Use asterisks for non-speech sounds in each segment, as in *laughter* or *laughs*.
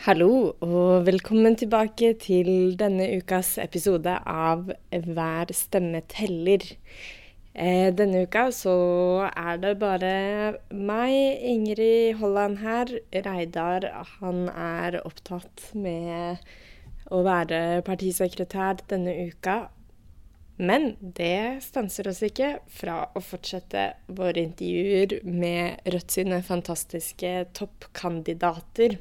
Hallo, og velkommen tilbake til denne ukas episode av Hver stemme teller. Eh, denne uka så er det bare meg, Ingrid Holland her. Reidar han er opptatt med å være partisekretær denne uka. Men det stanser oss ikke fra å fortsette våre intervjuer med Rødt sine fantastiske toppkandidater.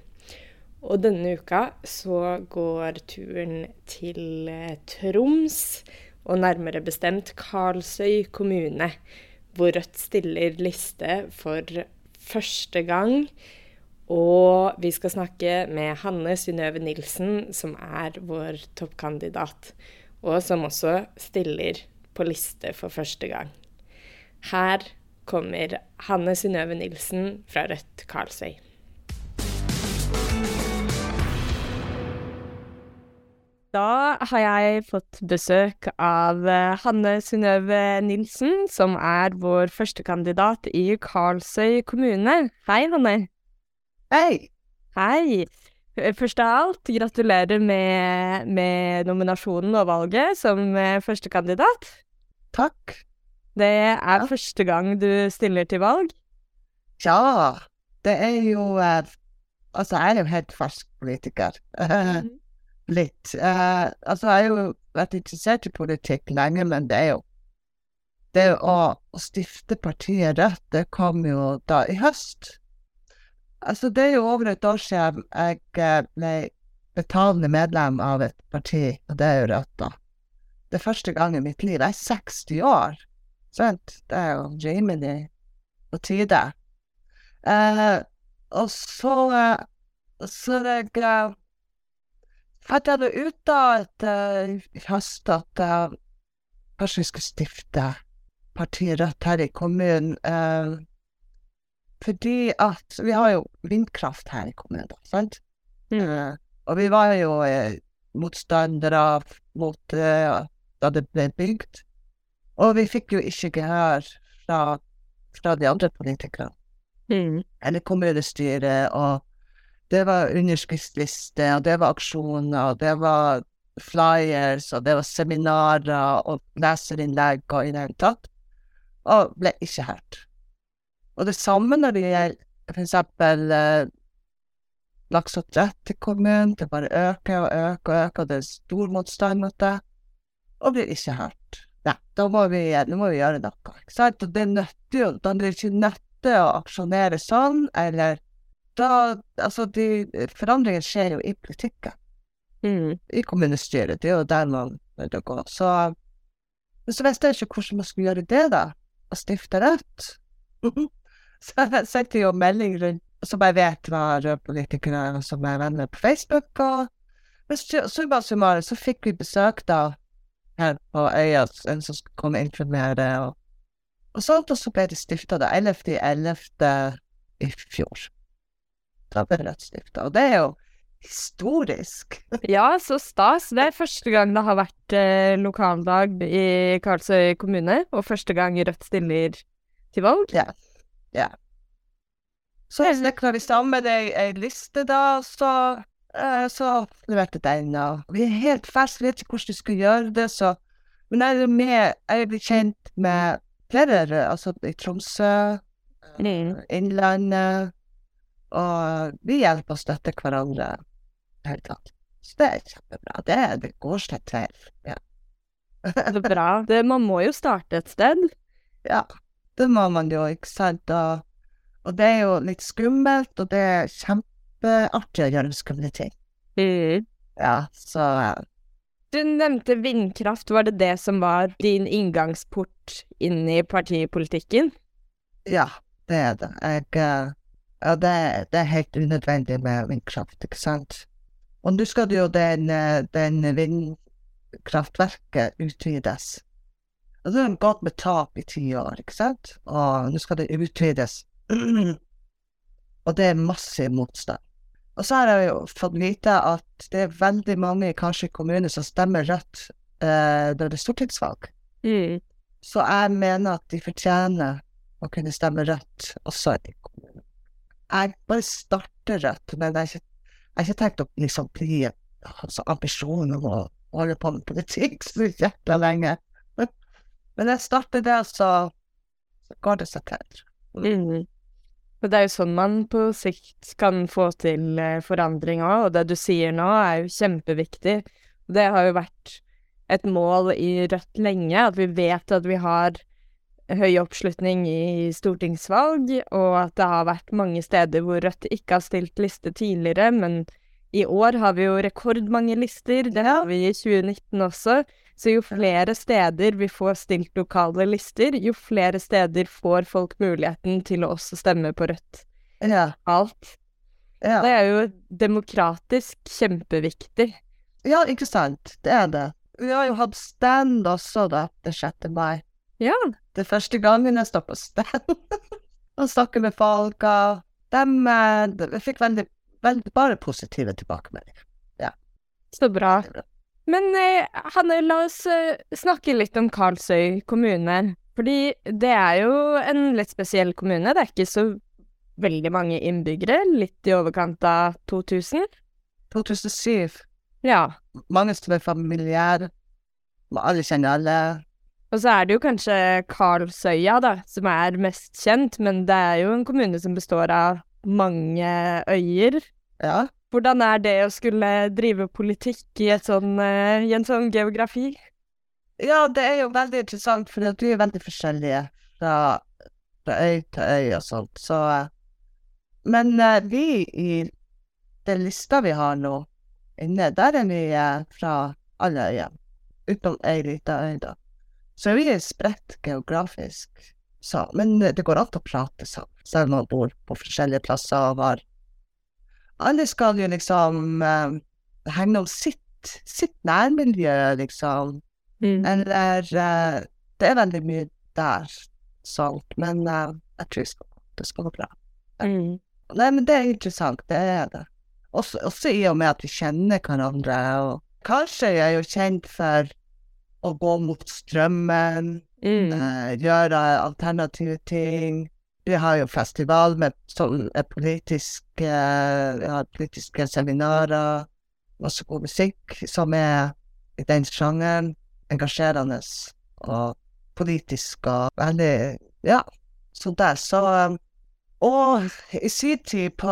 Og denne uka så går turen til eh, Troms, og nærmere bestemt Karlsøy kommune, hvor Rødt stiller liste for første gang. Og vi skal snakke med Hanne Synnøve Nilsen, som er vår toppkandidat, og som også stiller på liste for første gang. Her kommer Hanne Synnøve Nilsen fra Rødt Karlsøy. Da har jeg fått besøk av eh, Hanne Synnøve Nilsen, som er vår førstekandidat i Karlsøy kommune. Hei, Hanne. Hei! Hei. Først av alt, gratulerer med, med nominasjonen og valget som eh, førstekandidat. Takk. Det er Ja. første gang du stiller til valg. Ja, det er jo eh, Altså, jeg er jo helt fersk politiker. *laughs* Litt. Uh, altså, jeg har jo vært interessert i politikk lenge, men det er jo Det å, stifte partiet Rødt, det kom jo da i høst. Altså, det er jo over et år siden jeg eh, ble betalende medlem av et parti, og det er jo Rødt, da. Det er første gang i mitt liv. Jeg er 60 år, sant? Det er jo rimelig på tide. Uh, og så Så jeg eh, fant jeg det ut da at i høst at jeg kanskje skulle stifte partiet Rødt her i kommunen. eh, fordi at vi har jo vindkraft her i kommunen, sant? Mm. Eh, og vi var jo eh, motstandere mot eh, da det ble bygd. Og vi fikk jo ikke gehør fra, fra de andre politikerne Mm. eller kommunestyret, og det var underskriftsliste, og det var aksjoner, og det var flyers, og det var seminarer og leserinnlegg og i det hele tatt, og ble ikke hørt. Og det samme når det gjelder for eksempel eh, lakseoppdrett i kommunen, det bare øker og øker og øker, og det er stor motstand mot det, og blir ikke hørt. Nei, da må vi, må vi gjøre noe, ikke sant? Og det nytter jo, da blir det ikke nødt å aksjonere sånn, eller da, altså de, forandringen skjer jo i politikken, Mm. i kommunestyret, det er jo der man bør gå. Så, så visste jeg ikke hvordan man skulle gjøre det da, å stifte rødt. *laughs* så jeg sendte jo melding rundt, som jeg vet var røde politikere som er venner på Facebook, og men så- summa summarum så fikk vi besøk da, her på øya, en som skulle komme og informere, og, og sånt, og så ble det stifta 11.11. i fjor. Ble og det er jo historisk. *laughs* Ja, så stas. Det er første gang det har vært eh, lokaldag i Karlsøy kommune, og første gang Rødt stiller til valg. Ja. ja. Så snekra vi sammen ei, ei liste, da, så, eh, så leverte den. Og vi er helt ferske, vet ikke hvordan vi skal gjøre det, så Men jeg er med, jeg blir kjent med flere, altså i Tromsø, Mm. Innlandet, og vi hjelper og støtter hverandre helt det. Så det er kjempebra. Det, det går seg til. Ja. Så *laughs* bra. Det, man må jo starte et sted. Ja, det må man jo, ikke sant. Og, og det er jo litt skummelt, og det er kjempeartig å gjøre skumle ting. Mm. Ja, så eh, Du nevnte vindkraft. Var det det som var din inngangsport inn i partipolitikken? ja, det er det. Jeg eh, Ja, det, det er helt unødvendig med vindkraft, ikke sant. Og nå skal jo den, den vindkraftverket utvides. Og det har gått med tap i ti år, ikke sant. Og nå skal det utvides. *clears throat* Og det er massiv motstand. Og så har jeg jo fått vite at det er veldig mange kanskje i kommunen som stemmer rødt eh, når det er stortingsvalg. Mm. Så jeg mener at de fortjener å kunne stemme rødt også i. Jeg bare starter rødt, men jeg, har ikke tenkt å liksom bli altså, ambisjonen om å holde på med politikk så jævla lenge. Men, men jeg starter der, så, så går det seg til. Mm. Det er jo sånn man på sikt kan få til eh, forandring òg, og det du sier nå er jo kjempeviktig. Det har jo vært et mål i Rødt lenge, at vi vet at vi har høy oppslutning i stortingsvalg, og at det har vært mange steder hvor Rødt ikke har stilt liste tidligere, men i år har vi jo rekordmange lister. Det har vi i 2019 også. Så jo flere steder vi får stilt lokale lister, jo flere steder får folk muligheten til å også stemme på Rødt. Ja. Alt. Ja. Det er jo demokratisk kjempeviktig. ja, ikke sant. Det er det. Vi har jo hatt stand også, da, den 6. mai. Ja. Det første gangen jeg står på stand og snakker med folk, og de, eh, Jeg fikk veldig, veldig bare positive tilbakemeldinger. Så bra. Det er bra. Men eh, Hanne, la oss eh, snakke litt om Karlsøy kommune. Fordi det er jo en litt spesiell kommune. Det er ikke så veldig mange innbyggere. Litt i overkant av 2000. 2007. Ja. Mange som er familiære. Alle kjenner alle. Og så er det jo kanskje Karlsøya, da, som er mest kjent. Men det er jo en kommune som består av mange øyer. Ja. Hvordan er det å skulle drive politikk i, sånn, eh, i en sånn geografi? ja, det er jo veldig interessant, for vi er veldig forskjellige fra, fra øy til øy og sånt. Så eh, Men uh, vi i den lista vi har nå inne, der er vi uh, fra alle øyene. Utenom ei lita øy, da. Så vi er spredt geografisk. Så, men det går an å prate sammen, selv om man bor på forskjellige plasser og har Alle skal jo liksom eh, hegne om sitt, sitt nærmiljø, liksom. Mm. Eller eh, Det er veldig mye der, sånt. Men eh, jeg tror det skal, det skal gå bra. Mm. Nei, men det er interessant, det er det. Også, også i og med at vi kjenner hverandre. Og kanskje jeg er jo kjent for å gå mot strømmen, Mm. eh, gjøre alternative ting. Vi har jo festival med sånn eh, politiske, har politiske seminarer, masse god musikk som er i den sjangeren. Engasjerende og politisk og veldig Ja, så der. Så Og i sin tid på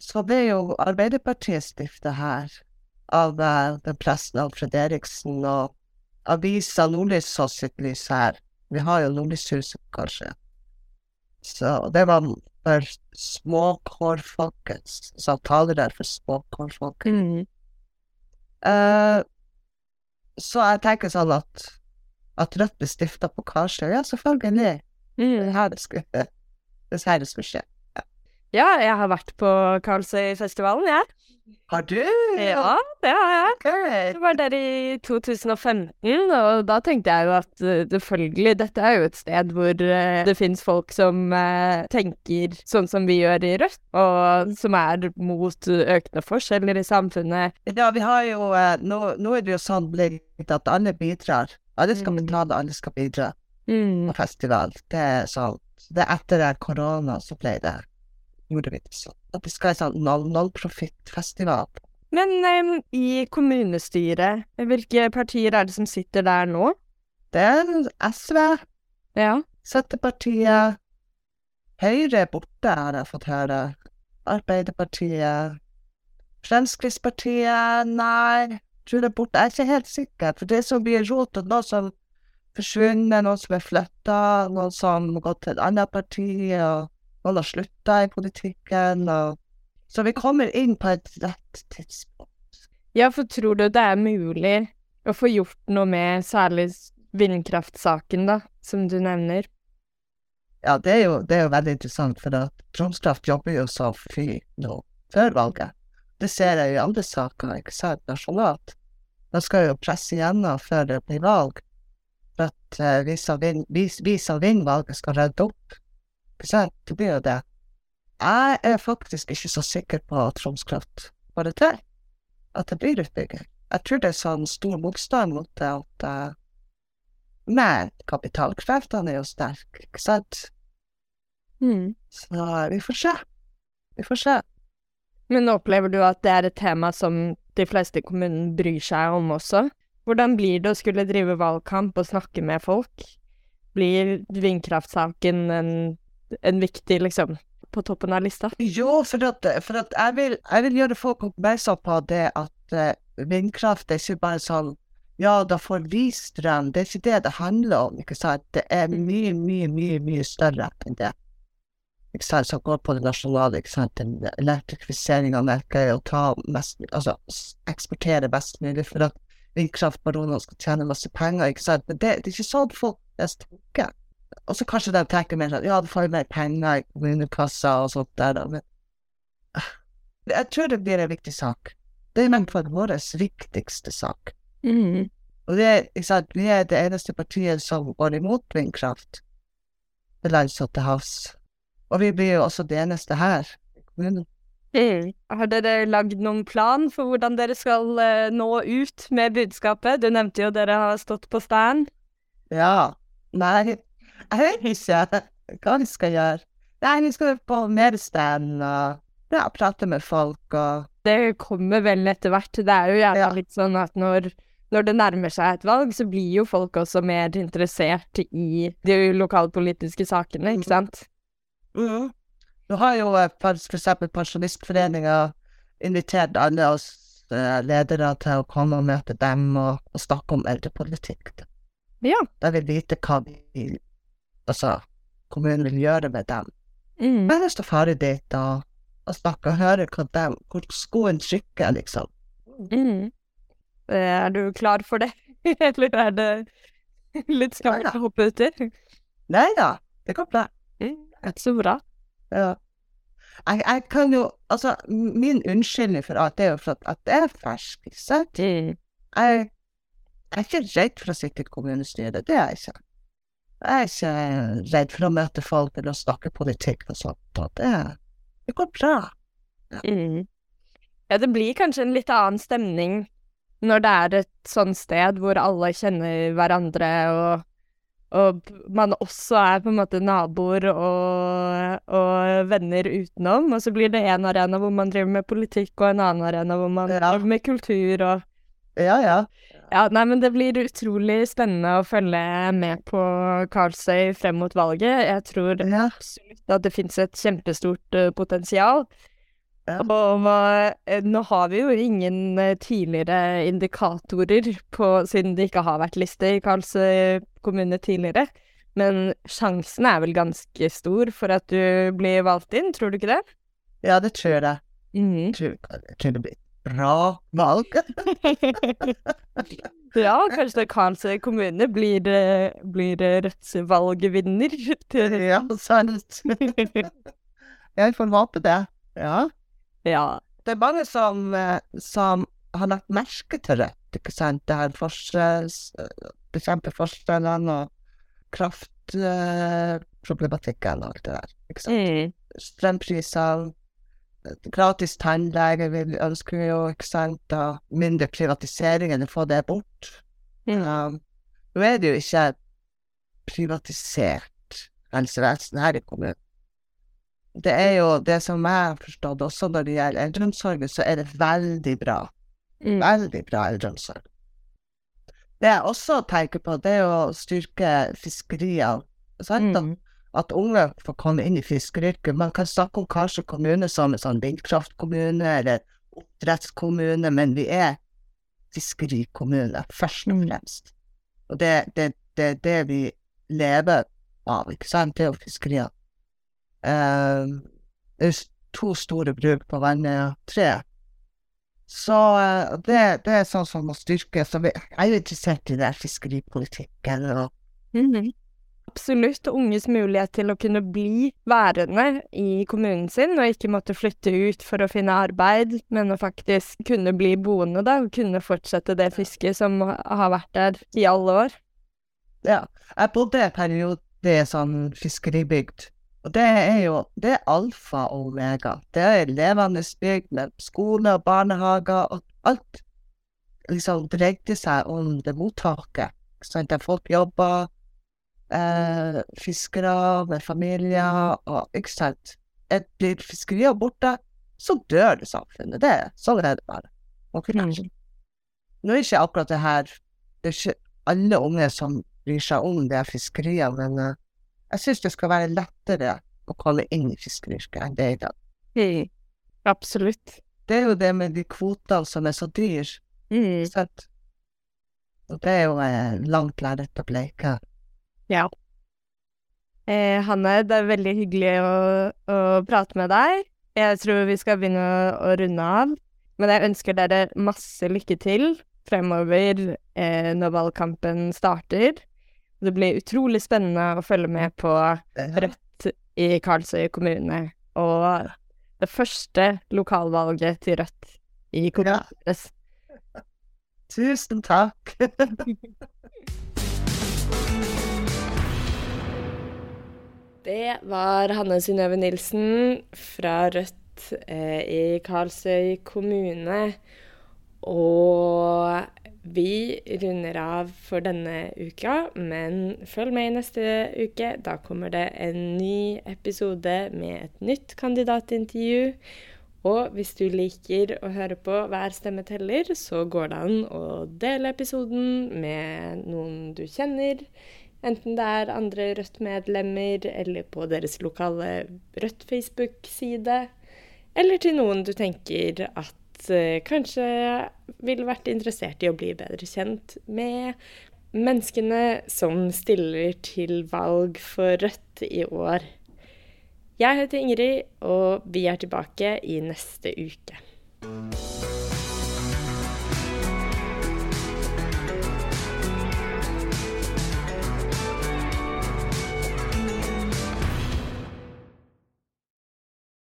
Så ble jo Arbeiderpartiet stifta her av eh, den presten Alfred Eriksen, og avisa Nordlys så sitt lys her. Vi har jo Nordlyshuset, kanskje. Så det var for småkårfolket, så taler der for småkårfolket. Mm. Uh, så jeg tenker sånn at at Rødt ble stifta på Karsøy. ja, selvfølgelig. Det Mm. er her det skulle det er her det skulle skje. Ja, jeg har vært på Karlsøyfestivalen, jeg. Har du? Ja, det har jeg. Ok. Det var der i 2015, og da tenkte jeg jo at eh, selvfølgelig, dette er jo et sted hvor eh, det finnes folk som eh, tenker sånn som vi gjør i Rødt, og som er mot økende forskjeller i samfunnet. Ja, vi har jo nå, nå er det jo sånn blitt at alle bidrar. Alle skal Mm. betale, alle skal bidra Mm. på festival. Det er sånn. Det er etter korona så ble det gjorde vi det sånn. At vi skal ha sånn null- nullprofittfestival. Men um, i kommunestyret, hvilke partier er det som sitter der nå? Det er SV, Ja. Senterpartiet, Høyre er borte, har jeg fått høre. Arbeiderpartiet, Fremskrittspartiet, nei, tror det er borte. Jeg er ikke helt sikker, for det er så mye rot, og noe som forsvunnet, noen som er flytta, noen som har gått til et annet parti, og noen har slutta i politikken, og Så vi kommer inn på et rett tidspunkt. Ja, for tror du det er mulig å få gjort noe med særlig vindkraftsaken, da, som du nevner? Ja, det er jo, det er jo veldig interessant, for Troms Kraft jobber jo så fy nå, før valget. Det ser jeg i andre saker, ikke sant, nasjonalt. De skal jo presse igjennom før det blir valg, for at uh, vi som vinner valget skal redde opp. Sant, blir det. Jeg er faktisk ikke så sikker på at Troms Kraft får det til, at det blir utbygging. Jeg tror det er sånn stor motstand mot det at uh, Men kapitalkreftene er jo sterke, ikke sant? Mm. Så vi får se. Vi får se. Men opplever du at det er et tema som de fleste i kommunen bryr seg om også? Hvordan blir det å skulle drive valgkamp og snakke med folk? Blir vindkraftsaken en, en viktig, liksom, på toppen av lista? Jo, for at, for at jeg, vil, jeg, vil, gjøre folk oppmerksom på det at uh, vindkraft er ikke bare sånn ja, da får vi strøm. Det er ikke det det handler om. ikke sant? Det er mm. mye, mye, mye mye større enn det. Ikke sant? Som går på det nasjonale. ikke sant? Elektrifisering av Melkøya og ta mest, altså eksportere best mulig for at vindkraftbaronene skal tjene masse penger. ikke sant? Men det, det er ikke sånn folk flest tenker. Og så kanskje de tenker mer sånn ja, du får mer penger i kommunekassa og sånt der, da. Men ah, jeg tror det blir en viktig sak. Det er nemlig vår viktigste sak. Mm. Og det, ikke sant, vi er det eneste partiet som går imot vindkraft til lands og til havs. Og vi blir jo også det eneste her i kommunen. Mm. Har dere lagd noen plan for hvordan dere skal uh, nå ut med budskapet? Du nevnte jo dere har stått på stand. Ja. Nei, jeg vet ikke hva vi skal gjøre. Nei, vi skal på mer stand og ja, prate med folk og Det kommer vel etter hvert. Det er jo gjerne ja. litt sånn at når når det nærmer seg et valg, så blir jo folk også mer interessert i de lokalpolitiske sakene, ikke sant? Mm. Nå har jo f.eks. for eksempel Pensjonistforeninga invitert alle oss eh, ledere til å komme og møte dem og, og snakke om eldrepolitikk. Ja. Da vil vite hva vi, altså, kommunen vil gjøre med dem. Mm. Men jeg står ferdig dit og, og snakke og høre hva dem, hvor skoen trykker, liksom. Mm. Er du klar for det, *laughs* eller er det litt skummelt å hoppe uti? Nei da, det går bra. Mm, så bra. Ja. Jeg, jeg, kan jo Altså, min unnskyldning for alt det er jo for at, det er fersk, ikke sant? Mm. Jeg, jeg er ikke redd for å sitte i kommunestyret, det er jeg ikke. Jeg er ikke redd for å møte folk eller å snakke politikk og sånt. Og det, det går bra. Ja. Mm. ja, det blir kanskje en litt annen stemning når det er et sånt sted hvor alle kjenner hverandre, og, og man også er på en måte naboer og, og, venner utenom, og så blir det en arena hvor man driver med politikk, og en annen arena hvor man ja. driver med kultur og Ja, ja. Ja, nei, men det blir utrolig spennende å følge med på Karlsøy frem mot valget. Jeg tror ja. absolutt at det finnes et kjempestort uh, potensial. Ja. Og uh, nå har vi jo ingen uh, tidligere indikatorer på, siden det ikke har vært liste i Karlsøy kommune tidligere. Men sjansen er vel ganske stor for at du blir valgt inn, tror du ikke det? Ja, det tror jeg. Mm. -hmm. tror, tror det blir bra valg. *laughs* ja, kanskje Kanskje kommune blir, blir Rødts valgvinner. ja, *laughs* sant. jeg får håpe det. Ja. Ja. Det er mange som, eh, som har lagt merke til Rødt, ikke sant. Det her forskjells... Bekjempe forskjellene og kraftproblematikken og alt det der, ikke sant. Mm. Strømprisene, gratis tannlege vil ønsker jo, ikke sant, og mindre privatisering enn å få det bort. Mm. Um, nå er det jo ikke privatisert helsevesen her i kommunen det er jo det som jeg har forstått, også når det gjelder eldreomsorgen, så er det veldig bra. Mm. Veldig bra eldreomsorg. Det jeg også tenker på, det er å styrke fiskeriene. Mm. At unge får komme inn i fiskeryrket. Man kan snakke om kanskje kommune som en sånn vindkraftkommune eller oppdrettskommune, men vi er fiskerikommune, først og fremst. Og det er det, det, det, vi lever av, ikke sant? Det er jo fiskeriene. Uh, det er to store bruk på Vannøya. Tre. Så uh, det, det, er sånn som må styrkes. Jeg er jo interessert i det fiskeripolitikken og mm -hmm. Absolutt unges mulighet til å kunne bli værende i kommunen sin, og ikke måtte flytte ut for å finne arbeid, men å faktisk kunne bli boende da, og kunne fortsette det fisket som har vært der i alle år. Ja, jeg bodde en periode i sånn fiskeribygd og det er jo det er alfa og omega. Det er levende bygd med skole og barnehager, og alt liksom dreide seg om det mottaket. Sånn at folk jobber, eh, fiskere med familier og Ikke sant. Blir fiskerier borte, så dør det samfunnet. Det, sånn er det bare. Okay. Mm. Nå er ikke akkurat det her Det er ikke alle unge som bryr seg om det fiskeriet, men uh, jeg syns det skal være lettere å komme inn i fiskeryrket enn det er i dag. Mm. Absolutt. Det er jo det med de kvotene som er så dyre. Mm. Og det er jo eh, langt lerret å bleke. Ja. Eh, Hanne, det er veldig hyggelig å, å, prate med deg. Jeg tror vi skal begynne å, å, runde av. Men jeg ønsker dere masse lykke til fremover eh, når valgkampen starter. Det blir utrolig spennende å følge med på Rødt i Karlsøy kommune. Og det første lokalvalget til Rødt i kommunen deres. Ja. Tusen takk. *laughs* det var Hanne Synnøve Nilsen fra Rødt eh, i Karlsøy kommune. Og vi runder av for denne uka, men følg med i neste uke. Da kommer det en ny episode med et nytt kandidatintervju. Og hvis du liker å høre på Hver stemme teller, så går det an å dele episoden med noen du kjenner. Enten det er andre Rødt-medlemmer, eller på deres lokale Rødt Facebook-side. Eller til noen du tenker at uh, kanskje ville vært interessert i å bli bedre kjent med menneskene som stiller til valg for Rødt i år. Jeg heter Ingrid, og vi er tilbake i neste uke.